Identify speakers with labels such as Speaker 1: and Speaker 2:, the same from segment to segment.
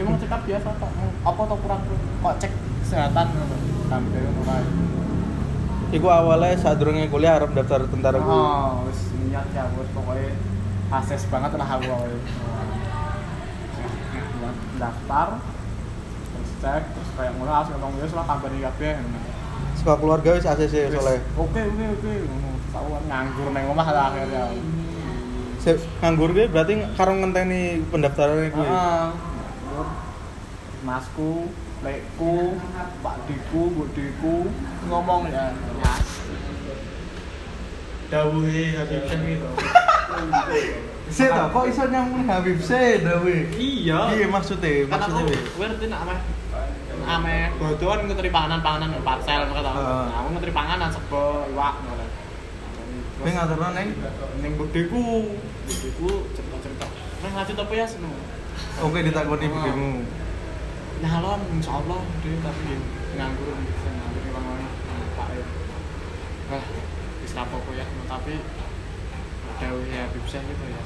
Speaker 1: dia mau check up biasa kok apa tau kurang kok cek kesehatan sampai kae
Speaker 2: Iku awalnya saat durungnya kuliah harap daftar tentara gue.
Speaker 1: oh wis niat ya wis pokoknya akses banget lah aku awalnya daftar terus cek terus kayak mulai langsung ngomong ya lah kabar kabeh
Speaker 2: Sekolah keluarga wis ACC soalnya.
Speaker 1: oke oke oke tauan nganggur neng omah lah akhirnya
Speaker 2: nganggur gue berarti karo ngenteni pendaftaran gue.
Speaker 1: Heeh. Nganggur. Masku, lekku, Pak Diku, Bu Diku ngomong ya. ya.
Speaker 3: Dawuhe Habib Syekh gitu.
Speaker 2: Sih tau, kok iso nyambung Habib sih, Dawi?
Speaker 3: Iya.
Speaker 2: Iya maksudnya,
Speaker 1: aku
Speaker 2: maksudnya wi.
Speaker 1: gue ngerti nak ameh ameh bodohan ngeteri panganan panganan yang parcel.
Speaker 2: Heeh.
Speaker 1: Nah, aku ngeteri panganan sego iwak ngono.
Speaker 2: Gue ngaturno neng.
Speaker 1: ning Bu Diku, Bu Diku cerita-cerita. Nah, lanjut apa ya seno?
Speaker 2: Oke ditakoni
Speaker 1: Oh.
Speaker 2: begini.
Speaker 1: nyalon insyaallah deh tapi nganggur bisa nganggur di mana pak wah bisa apa ya tapi ada ya bisa gitu ya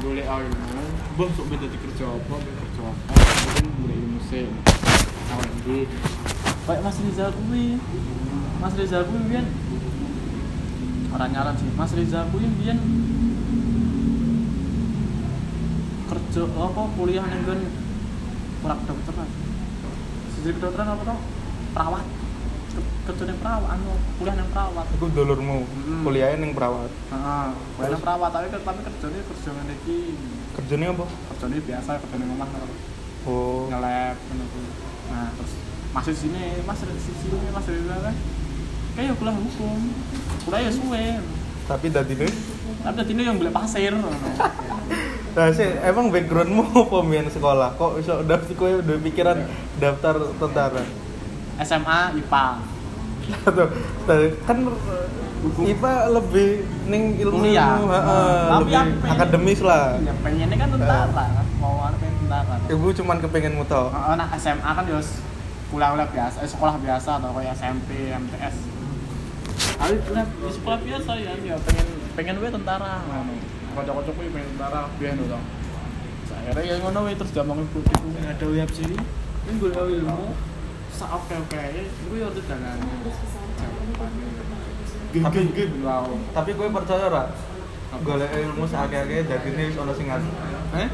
Speaker 1: boleh ilmu. Bang sok beda di kerja apa kerja apa? Mungkin boleh ilmu sih. Awal ini kayak Mas Rizal kuwi. Mas Rizal kuwi biyen orang nyaran sih. Mas Rizal kuwi biyen kerja apa kuliah ning nggon ora kedokteran sisi kedokteran apa toh perawat Ke- kerja ning perawat anu kuliah ning perawat
Speaker 2: Iku dulurmu
Speaker 1: Mm.
Speaker 2: kuliahnya neng perawat.
Speaker 1: heeh kuliah ning perawat tapi tapi kerjane kerja ngene iki
Speaker 2: Kerjanya apa?
Speaker 1: kerjane biasa kerja ning omah ngono
Speaker 2: Oh.
Speaker 1: ngelab ngono kuwi. nah terus masuk sini mas di sini mas di sana kayak kuliah hukum kuliah ya suwe
Speaker 2: Tapi tadi nih.
Speaker 1: tapi tadi ini yang beli pasir.
Speaker 2: Nah, sih, emang backgroundmu apa mien sekolah? Kok iso daftar kowe udah pikiran daftar tentara?
Speaker 1: SMA IPA
Speaker 2: Tuh, kan IPA lebih ning ilmu
Speaker 1: Kuliah.
Speaker 2: heeh,
Speaker 1: Tapi
Speaker 2: lebih
Speaker 1: yang pengen-
Speaker 2: akademis lah.
Speaker 1: ya pengennya kan tentara kan mau pengen tentara
Speaker 2: Ibu cuman kepengen muto.
Speaker 1: Heeh, nah SMA kan ya kuliah-kuliah biasa, eh, sekolah biasa atau kayak SMP, MTS. Tapi kuliah di sekolah biasa ya, ya pengen pengen gue tentara. Ngono. Kocok-kocok gue pengen tentara, dong. Terus Akhirnya ya ngono we terus diomongin putih gue ada web sih. Ini gue tahu ilmu. Sa oke oke, gue ya udah jalan.
Speaker 2: Tapi-
Speaker 1: Tapi gue wow.
Speaker 2: Tapi kowe percaya ora? Golek ilmu sakake dadine wis ana sing ngatur.
Speaker 1: Eh?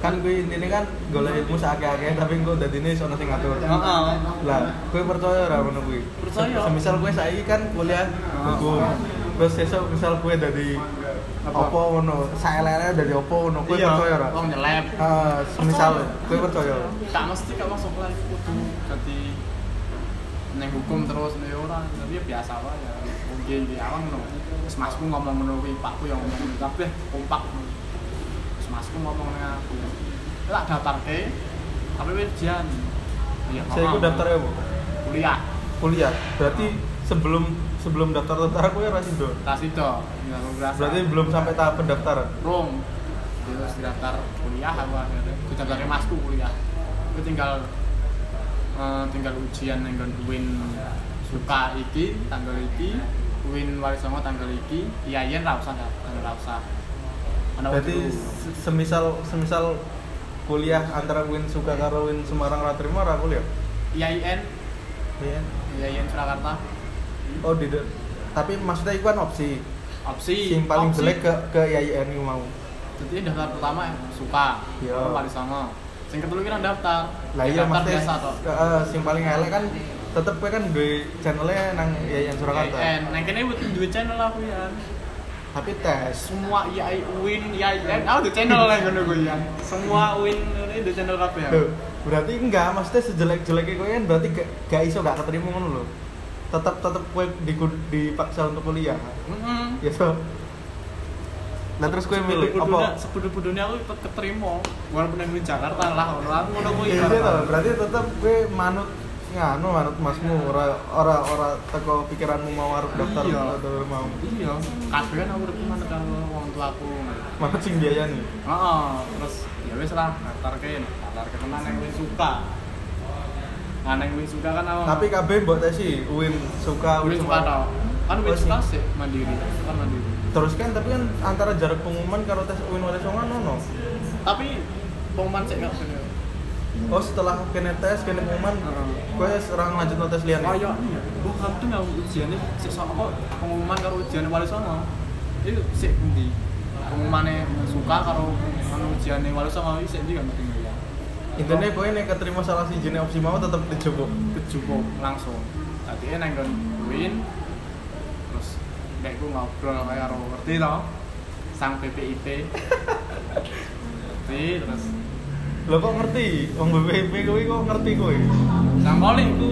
Speaker 2: Kan kowe intine kan golek ilmu sakake tapi engko dadine wis ana sing ngatur.
Speaker 1: Heeh.
Speaker 2: Lah, kowe percaya ora ngono kuwi?
Speaker 1: Percaya.
Speaker 2: Sem- Semisal kowe saiki kan kuliah hukum. Terus esuk misal kowe dadi
Speaker 1: Apa?
Speaker 2: Ngono, saelele dadi apa ngono, kowe
Speaker 1: Iya.
Speaker 2: percaya ora?
Speaker 1: Wong nyelep.
Speaker 2: Eh, semisal kowe percaya.
Speaker 1: tak mesti gak masuk lagi kudu jadi neng hukum terus nih orang tapi ya biasa lah ya. Mungkin di awang no terus masku ngomong menurut pakku yang ngomong tapi kompak. Terus masku ngomong dengan aku. Tak daftar ke tapi ujian iya
Speaker 2: Saya iku daftar ya, Bu.
Speaker 1: kuliah
Speaker 2: Kuliah. Berarti sebelum sebelum daftar tentara kowe ora sido.
Speaker 1: tas itu ya berasa
Speaker 2: Berarti belum sampai tahap pendaftaran.
Speaker 1: rong terus daftar kuliah aku akhirnya aku daftarin masku kuliah aku tinggal eh, tinggal ujian yang win suka iki tanggal iki win wali songo tanggal iki iya iya ra usah tanggal usah
Speaker 2: Berarti semisal semisal kuliah antara Win Suka karo Win Semarang ra terima ra kuliah.
Speaker 1: IAIN
Speaker 2: Iya.
Speaker 1: IAIN Surakarta
Speaker 2: Oh, di tapi maksudnya itu kan opsi.
Speaker 1: opsi
Speaker 2: Yang paling
Speaker 1: opsi.
Speaker 2: jelek ke ke yang mau.
Speaker 1: jadi daftar pertama suka
Speaker 2: Iya.
Speaker 1: Baru wali songo sing kedua kira daftar
Speaker 2: Lah
Speaker 1: Ya,
Speaker 2: iya
Speaker 1: daftar
Speaker 2: maksudnya
Speaker 1: biasa toh
Speaker 2: eh, sing paling elek kan tetep kowe kan duwe channelnya nang IAIN Surakarta.
Speaker 1: IAIN nah kene buat dua channel aku ya
Speaker 2: Tapi tes.
Speaker 1: semua IAI win IAIN aku di channel lah ngono gue ya semua win ini di channel kabeh ya
Speaker 2: berarti enggak, maksudnya sejelek-jeleknya kowe kan berarti gak, gak iso gak keterima ngono lho. Tetep tetep kowe di, dipaksa untuk kuliah.
Speaker 1: heeh
Speaker 2: Ya so. Nah terus kowe milih apa?
Speaker 1: Sebudut-budutnya aku keterima walaupun yang di Jakarta lah aku ngono kuwi
Speaker 2: Iya iya toh, berarti tetep kowe manut nganu manut masmu ora ora ora teko pikiranmu mau arep daftar
Speaker 1: Iya.
Speaker 2: atau mau
Speaker 1: iya kabeh aku udah mana karo wong tuaku
Speaker 2: manut sing biayani.
Speaker 1: heeh terus ya wis lah daftar ke ke tenan yang wis suka nah yang wis suka kan aku
Speaker 2: Tapi kabeh mbok tesi UIN suka
Speaker 1: wis suka tau kan
Speaker 2: Oh,
Speaker 1: wis
Speaker 2: sih.
Speaker 1: suka sih mandiri kan mandiri
Speaker 2: Terus kan tapi kan antara jarak pengumuman karo tes UIN wali songo nono.
Speaker 1: tapi pengumuman cek nggak bener
Speaker 2: Oh setelah kene tes, kene pengumuman, gue serang lanjut no tes liane.
Speaker 1: Kayak wah kadang nggak ujiannya sik sok apa pengumuman karo ujian wali songo. Itu sik endi? Pengumumannya suka karo ujiannya wali songo iki sik ndi kan ngerti ya.
Speaker 2: Intinya gue nek keterima salah si jenis opsi mau tetap dicoba.
Speaker 1: kecukup langsung. Tadi nang nggon Win terus nek ku ngobrol kaya karo ngerti to sang PPIP. Ngerti terus
Speaker 2: Lo kok ngerti? Wong BPP gue kok ngerti gue?
Speaker 1: sang kolik ku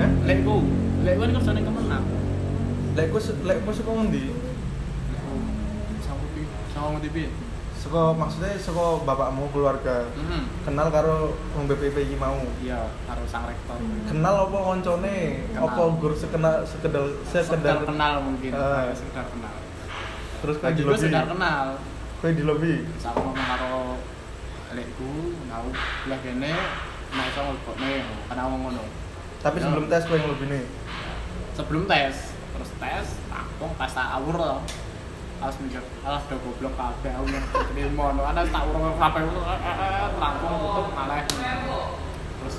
Speaker 2: Eh?
Speaker 1: lekku lekku kan kerjane kemenang.
Speaker 2: Lek gue lek gue suka ngendi?
Speaker 1: Sang pipi, sang ngerti
Speaker 2: Suka maksudnya suka bapakmu keluarga
Speaker 1: Heeh.
Speaker 2: kenal karo wong BPP mau.
Speaker 1: Iya, karo sang rektor.
Speaker 2: Kenal apa koncone? Apa gur sekenal sekedar
Speaker 1: Sekedar kenal mungkin, kayak sekedar kenal.
Speaker 2: terus kayak di
Speaker 1: juga
Speaker 2: lobby.
Speaker 1: sekedar kenal.
Speaker 2: Kayak di lobby.
Speaker 1: Sama karo lekku, ngau belah kene, nek iso ngelbokne, karena ngomong ngono.
Speaker 2: Tapi
Speaker 1: Ya.
Speaker 2: sebelum tes lebih nih.
Speaker 1: Sebelum tes, terus tes, tak awur Harus mikir, alah udah goblok kabeh aku yang terima no. Ada tak urung kabeh rampung tutup malah. Terus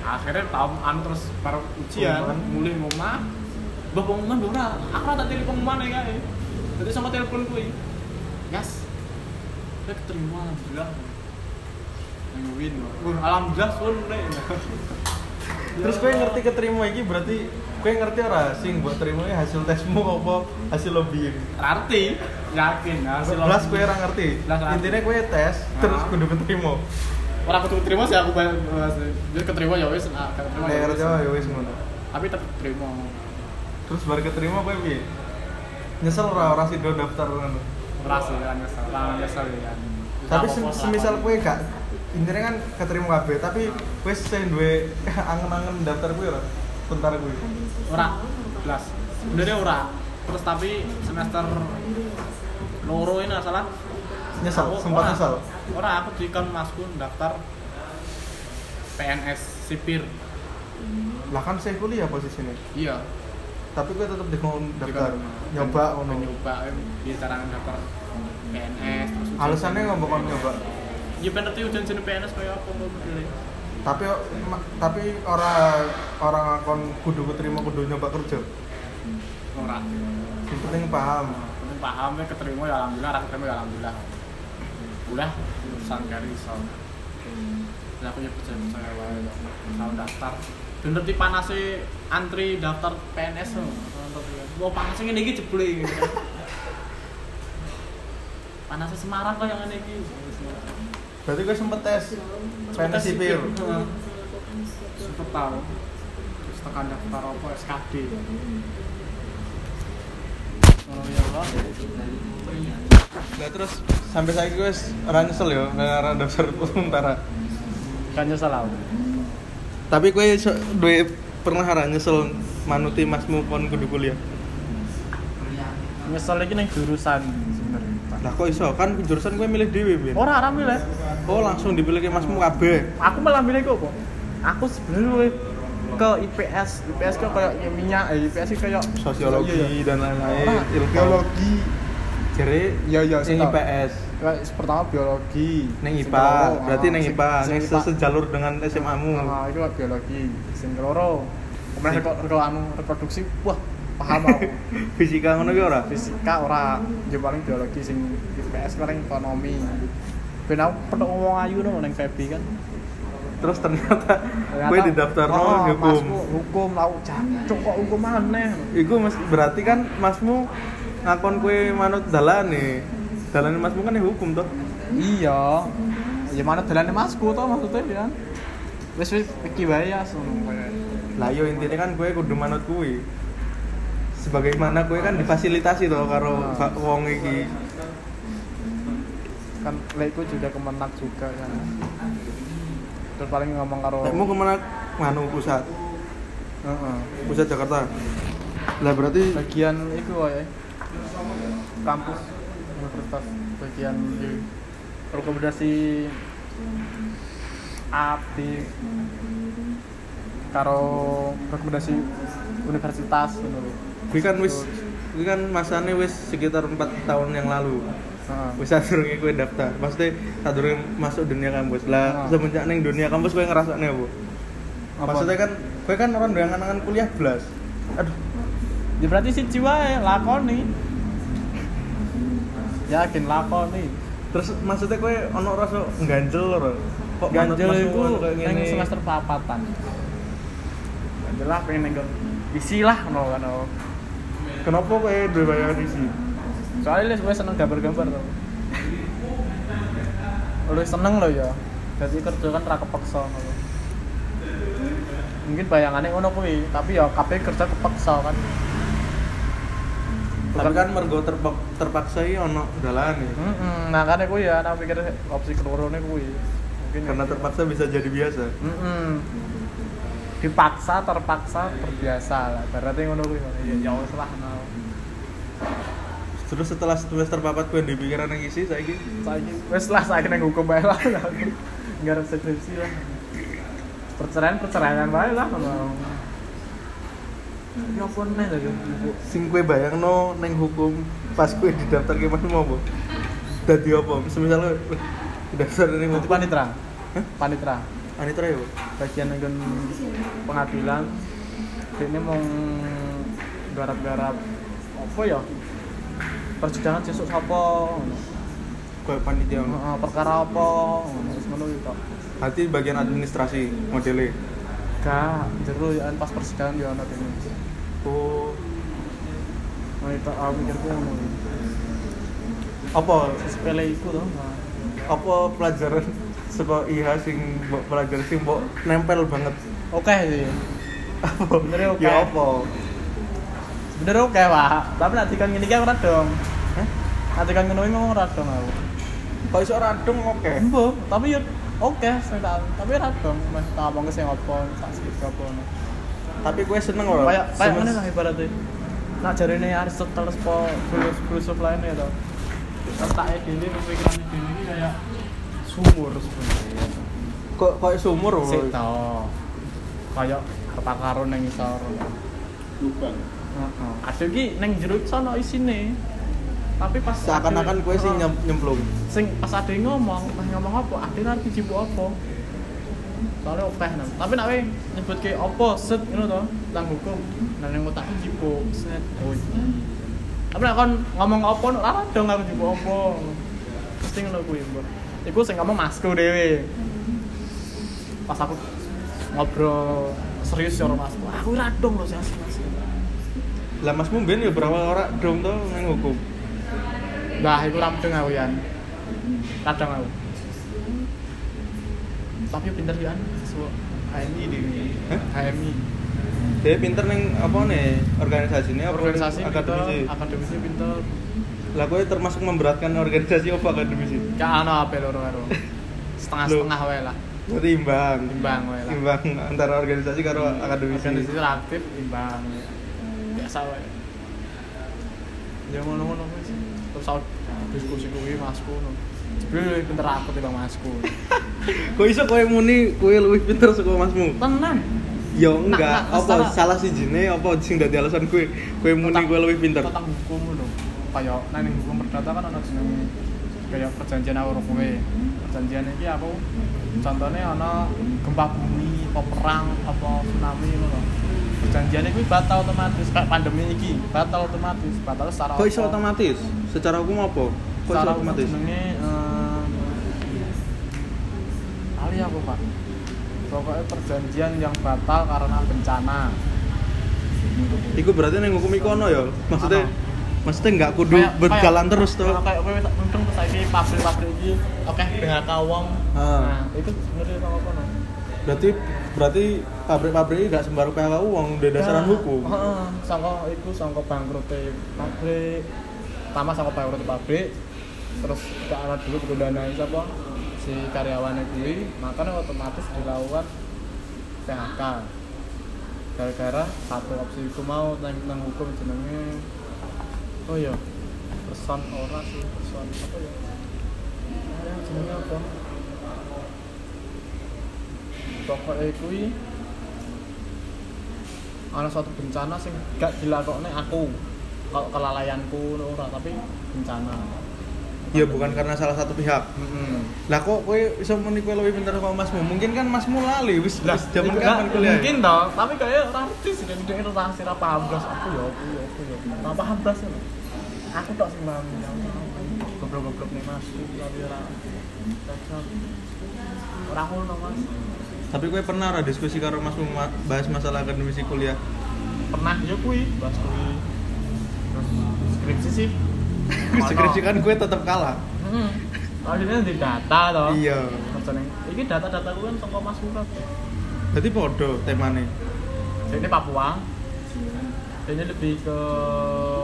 Speaker 1: akhirnya tahun anu terus baru ujian, mulai ngomah. Mbah pengumuman lho ora, aku tak telepon pengumuman ya kae. Jadi sama telepon kuwi. Gas. Saya keterima alhamdulillah. Yang win. Wah, alhamdulillah sun.
Speaker 2: Terus gue ngerti keterima iki berarti gue ngerti ora sing buat terima hasil tesmu apa hasil lobbying.
Speaker 1: Arti, yakin hasil
Speaker 2: Belas gue ora ngerti. Intinya gue tes terus
Speaker 1: Ah.
Speaker 2: kudu keterima.
Speaker 1: Orang kudu terima sih aku bayar jadi keterima ya wis, ah, gak keterima ya
Speaker 2: kerja
Speaker 1: wis.
Speaker 2: ya wis ngono.
Speaker 1: Tapi tetep terima.
Speaker 2: Terus baru keterima gue piye? Nyesel ora ora sih daftar ngono.
Speaker 1: Ora sih nyesel, ora nyesel ya.
Speaker 2: Tapi semisal gue gak intinya kan keterima kabeh tapi gue sing duwe angen-angen daftar gue ora sebentar gue.
Speaker 1: ora belas. Sebenarnya ora. Terus tapi semester loro ini nggak salah
Speaker 2: Nyesel,
Speaker 1: aku-
Speaker 2: sempat
Speaker 1: ora.
Speaker 2: nyesel.
Speaker 1: Ora aku dikon masku daftar PNS sipir.
Speaker 2: Lah kan saya kuliah posisinya.
Speaker 1: Iya.
Speaker 2: Tapi gue tetep mau daftar.
Speaker 1: Dikon-
Speaker 2: Nyoba
Speaker 1: mau
Speaker 2: ngono.
Speaker 1: nyoba dia cara daftar PNS terus
Speaker 2: Alasannya ngomong kon nyoba.
Speaker 1: Ya bener tuh ujian jenis PNS kayak apa kok modelnya
Speaker 2: Tapi tapi orang orang akon kudu keterima kudu nyoba kerja.
Speaker 1: Ora.
Speaker 2: Yang penting paham.
Speaker 1: Penting paham ya keterima ya alhamdulillah, ora keterima ya alhamdulillah. Udah, urusan kari iso. Ya aku ya percaya percaya wae Kalau daftar. Bener di panasnya antri daftar PNS loh. Wah panasnya ngene iki jebule Panasnya Semarang kok yang iki
Speaker 2: Berarti gue sempet tes PNS sipil.
Speaker 1: Heeh. Sempet tahu Terus tekan daftar apa SKD Oh ya Allah
Speaker 2: Nah terus sampai saya gue ora nyesel ya ora daftar sementara.
Speaker 1: Kan nyesel aku
Speaker 2: Tapi gue so, duwe pernah ora nyesel manuti masmu kon kudu kuliah.
Speaker 1: Nyesel lagi nang jurusan
Speaker 2: Lah kok iso kan jurusan gue milih dhewe Bin.
Speaker 1: Ora ora milih
Speaker 2: Oh langsung dipilih ke masmu kabeh.
Speaker 1: aku malah milih kok kok aku sebenarnya ke IPS IPS kok kayak ya minyak eh, IPS sih kayak
Speaker 2: Sosiologi
Speaker 1: Iya, iya.
Speaker 2: dan lain-lain.
Speaker 1: Biologi
Speaker 2: Jadi
Speaker 1: iya,
Speaker 2: yang
Speaker 1: setau.
Speaker 2: IPS.
Speaker 1: kayak pertama biologi
Speaker 2: Neng
Speaker 1: Sing
Speaker 2: IPA, berarti
Speaker 1: ah,
Speaker 2: neng
Speaker 1: sing-
Speaker 2: IPA,
Speaker 1: sing
Speaker 2: neng sejalur dengan SMA-mu.
Speaker 1: ah itu biologi sing keloro kemudian reko reko anu reproduksi wah paham aku
Speaker 2: Fisika ngono ki ora?
Speaker 1: fisika ora ya paling biologi sing IPS paling ekonomi ben aku ngomong ayu no neng Febi kan
Speaker 2: Terus ternyata gue didaftar no
Speaker 1: oh,
Speaker 2: hukum.
Speaker 1: masku hukum lau jancuk kok hukum aneh
Speaker 2: Iku mas, berarti kan masmu ngakon kue manut dalan nih. Dalan masmu kan hukum toh.
Speaker 1: iya ya mana dalane masku to maksudnya ya wis wis iki wae ya
Speaker 2: Lah yo intinya kan kue kudu manut kue. Sebagaimana kue kan difasilitasi toh karo ba- wong iki.
Speaker 1: kan lekku juga kemenak juga kan terus paling ngomong karo
Speaker 2: Kamu ke mana? Nganu pusat, pusat Jakarta. Lah berarti
Speaker 1: bagian itu wae kampus universitas bagian di rekomendasi abdi karo rekomendasi universitas lho.
Speaker 2: Gue kan wis gue kan masanya wis sekitar empat tahun yang lalu. Wis sadurunge kowe daftar maksudnya sadurunge masuk dunia kampus lah
Speaker 1: Ah.
Speaker 2: semenjak ning dunia kampus kowe ngrasakne apa
Speaker 1: Apa?
Speaker 2: maksudnya kan kowe kan orang dengan angan kuliah belas aduh
Speaker 1: Ya berarti si jiwa ya lakoni. Yakin lakoni.
Speaker 2: terus maksudnya kowe ono rasa ganjel lho kok
Speaker 1: Ganjel itu neng
Speaker 2: ngene?
Speaker 1: semester papatan. Ganjel lah pengen neng isi lah no kan. no.
Speaker 2: Kenapa kowe duwe bayangan isi
Speaker 1: Soalnya gue seneng gambar-gambar tau. Lu seneng lo ya. Jadi kerja kan ra kepeksa ngono. Mungkin bayangannya ngono kuwi, tapi ya kabeh kerja kepeksa kan.
Speaker 2: tapi kan mergo terpak- terpaksa iki ono dalane
Speaker 1: Heeh, makanya kuwi ya aku pikir opsi kelorone kuwi. Mungkin
Speaker 2: karena
Speaker 1: ya.
Speaker 2: terpaksa bisa jadi biasa
Speaker 1: Heeh. Dipaksa, terpaksa, terbiasa lah. Berarti ngono kuwi. Ya ya wis lah. no.
Speaker 2: Terus setelah semester papat kowe di pikiran yang isi saiki
Speaker 1: Saiki wis lah saiki nang hukum bae lah. Enggak ada skripsi lah. Perceraian perceraian bae lah ngono. Ya nih lagi
Speaker 2: sing kowe bayangno ning hukum pas kowe didaftar ke mana mau apa dadi apa semisal kowe daftar
Speaker 1: Itu
Speaker 2: hukum
Speaker 1: panitra.
Speaker 2: Hah?
Speaker 1: Panitra.
Speaker 2: Anitra ya
Speaker 1: Bagian dengan pengadilan. Ini mau garap-garap apa ya? Persidangan sesuk sapa?
Speaker 2: kowe panitia.
Speaker 1: Heeh, perkara apa? Wis ngono kuwi tok.
Speaker 2: Berarti bagian administrasi modelnya
Speaker 1: Gak, jero ya pas persidangan ya ana ini.
Speaker 2: oh
Speaker 1: Nah, itu aku mikir ku ngono.
Speaker 2: apa
Speaker 1: Sepele iku to.
Speaker 2: Apa pelajaran saka IH sing mbok pelajaran sing mbok nempel banget
Speaker 1: Oke sih.
Speaker 2: apa
Speaker 1: Sebenarnya oke.
Speaker 2: ya apa
Speaker 1: Sebenernya oke, Pak. Tapi nanti kan ngene iki aku radong. Kan ngono ngomong radong aku.
Speaker 2: kok iso radung oke
Speaker 1: Embo, tapi ya oke, sing tapi radong. Mas tak omong sing apa, sak sik ngono.
Speaker 2: tapi kowe seneng ora
Speaker 1: Kayak kayak ngene lah ibaratnya. Nak jarine Aristoteles po filsuf lainnya to. Terus tak dhewe pemikiran dhewe iki kayak sumur sebenarnya.
Speaker 2: kok kok sumur
Speaker 1: Sik
Speaker 2: woy.
Speaker 1: to. Kayak harta karun ning isor.
Speaker 3: lubang
Speaker 1: Heeh. Ada iki ning jero sono isine. Tapi pas
Speaker 2: seakan-akan sing
Speaker 1: Heeh.
Speaker 2: nyem- nyemplung
Speaker 1: sing pas ade ngomong, pas ngomong apa, ade ngerti jibu apa. Soalnya opeh nang. Tapi kowe nyebut ke apa set ngono to, tang hukum. Nang ning otakku jibu set. Oh. Tapi kon ngomong apa ora dong aku jibu apa. Mesti ngono kuwi, Mbok. Iku sing ngomong masku dhewe. Pas aku ngobrol serius karo masku, aku ora dong lho sing asli Mas.
Speaker 2: lah masmu ben ya berapa orang dong tuh nang hukum
Speaker 1: Nah, iku rampung aku yan. Kadang aku. Tapi pinter ya so HMI di? HMI.
Speaker 2: dia pinter neng apa nih organisasinya apa
Speaker 1: Organisasi
Speaker 2: akademisi
Speaker 1: akademisi pinter.
Speaker 2: lah kowe termasuk memberatkan organisasi apa akademisi
Speaker 1: Gak ana apa loro karo. Setengah-setengah wae lah.
Speaker 2: berarti imbang
Speaker 1: Imbang wae lah.
Speaker 2: imbang antara organisasi karo akademisi
Speaker 1: Organisasi aktif imbang. Biasa wae. Ya ngono-ngono Terus aku diskusi kuwi masku ngono. Jebule pinter aku timbang masku.
Speaker 2: kok iso kowe muni kowe luwih pinter saka masmu?
Speaker 1: Tenan.
Speaker 2: ya enggak.
Speaker 1: Nah, nah,
Speaker 2: apa salah si jine apa sing dadi alasan kowe kowe muni kowe luwih pinter.
Speaker 1: tentang hukum lho kayak nang ning hukum perdata kan ana jenenge kayak perjanjian karo kowe. Perjanjian iki aku contohnya ana gempa bumi apa perang apa tsunami ngono. Perjanjian iki batal otomatis kayak pandemi iki batal otomatis batal secara
Speaker 2: kok iso otomatis secara hukum apa? Kok
Speaker 1: secara
Speaker 2: otomatis?
Speaker 1: jenenge eh, kali aku pak? Pokoknya perjanjian yang batal karena bencana.
Speaker 2: Iku berarti neng hukum iku ono ya? Maksudnya
Speaker 1: Ono.
Speaker 2: maksudnya nggak kudu
Speaker 1: Kayak-
Speaker 2: berjalan
Speaker 1: kayak-
Speaker 2: terus tuh
Speaker 1: kayak kayak kowe tak untung terus saiki pabrik-pabrik iki oke dengan kawong
Speaker 2: Ah.
Speaker 1: nah itu sebenarnya sama kono
Speaker 2: berarti berarti pabrik-pabrik ini nggak sembarang PHK uang udah dasaran hukum.
Speaker 1: heeh sangka iku sangka bangkrute pabrik pertama sangka bangkrute pabrik terus gak ana dulu kudu danai sapa si karyawannya kuwi makanya otomatis dilakukan PHK gara-gara satu opsi itu mau nang, nang hukum jenenge. Oh iya person ora sih person apa ya? Jenenge apa? Pokoknya kuwi ana suatu bencana sing gak dilakokne aku kelalaianku ora tapi bencana
Speaker 2: ya bukan karena salah satu pihak
Speaker 1: Heeh.
Speaker 2: lah kok kowe iso muni kowe lebih pintar sama masmu mungkin kan masmu lali wis
Speaker 1: Lah,
Speaker 2: wis zaman kapan kuliah
Speaker 1: Mungkin toh, tapi kayak ora ngerti sih dan dia rasa ra paham blas aku ya aku ya aku ya. Ora paham blas ya. Aku tok sing paham. Goblok-goblok nih Mas, tapi ora. Ora ngono Mas.
Speaker 2: tapi kowe pernah ora diskusi karo masmu ma- bahas masalah akademisi kuliah
Speaker 1: Pernah ya kuwi, bahas kuwi. Terus skripsi sih.
Speaker 2: skripsi kan kowe tetap kalah
Speaker 1: Heeh. Akhirnya di data toh.
Speaker 2: iya
Speaker 1: Maksudnya, ini data-data gue kan sama Mas Murat.
Speaker 2: berarti podo temane
Speaker 1: Ini Papua. Ini lebih ke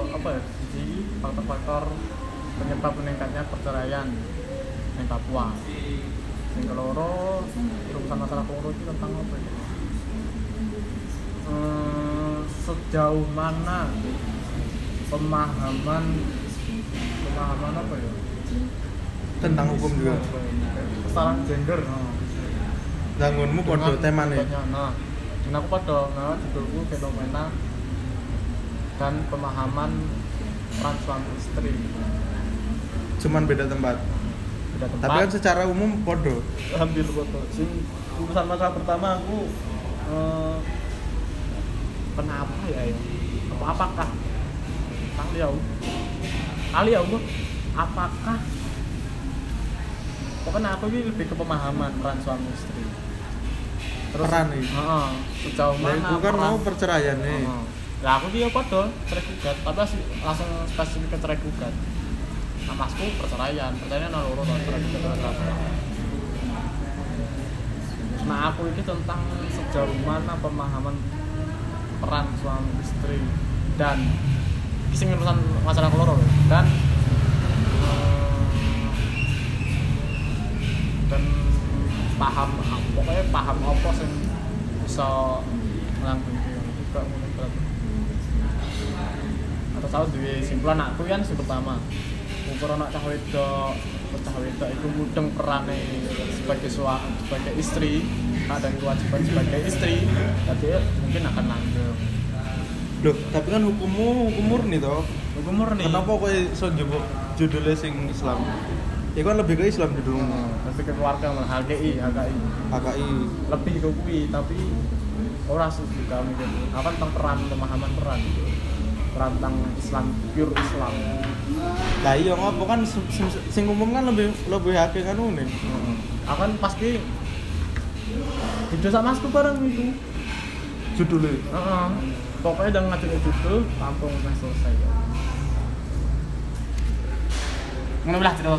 Speaker 1: apa ya? Sisi faktor-faktor penyebab meningkatnya perceraian di Papua. Yang keloro, urusan masalah keloro itu tentang apa ya? Hmm, sejauh mana pemahaman pemahaman apa ya?
Speaker 2: tentang hukum juga
Speaker 1: Kesalahan gender. Nah.
Speaker 2: dangunmu podo
Speaker 1: Dengan
Speaker 2: temane
Speaker 1: contohnya, Nah, dan aku pada nah, judulku fenomena dan pemahaman peran suami istri.
Speaker 2: cuman beda tempat
Speaker 1: Beda tempat.
Speaker 2: tapi kan secara umum podo
Speaker 1: hampir foto. Sing urusan masalah pertama aku eh, kenapa ya ya? Apa apakah kali ya? Kali ya Bu? apakah pokoknya aku ini lebih ke pemahaman peran suami istri.
Speaker 2: Peran nih?
Speaker 1: Heeh. sejauh
Speaker 2: Lah
Speaker 1: mana
Speaker 2: iku kan
Speaker 1: peran-
Speaker 2: mau perceraian nih
Speaker 1: Heeh. Lah aku ki ya padha cerai gugat, tapi langsung langsung spesifik ke cerai gugat. Nah, masku perceraian, perceraian loro to, cerai gugat. Nah, aku ini tentang sejauh mana pemahaman peran suami istri dan sing urusan masalah keloro lho. dan eh, dan paham pokoknya paham apa sing bisa melanggengke juga berarti atau tahu duwe simpulan aku kan sing pertama. Ukur anak cah wedok cah wedok itu mudeng perane sebagai suami sebagai istri. Ada kewajiban sebagai istri. Jadi mungkin akan langgeng
Speaker 2: loh tapi kan hukummu hukum murni toh.
Speaker 1: Hukum murni.
Speaker 2: Kenapa kowe iso njupuk judulnya sing Islam? Ya kan lebih ke Islam judulmu.
Speaker 1: Lebih ke keluarga malah HGI HKI
Speaker 2: HKI
Speaker 1: lebih ke kuwi tapi ora sih juga mikir apa tentang peran pemahaman peran peran tentang Islam pure Islam.
Speaker 2: Lah iya ngopo kan sing, umum kan lebih lebih akeh kan ini
Speaker 1: aku kan pasti video sama masku bareng itu.
Speaker 2: Judulnya?
Speaker 1: Heeh. Pokoknya udah ngajuin judul langsung selesai. Ngono lah cerita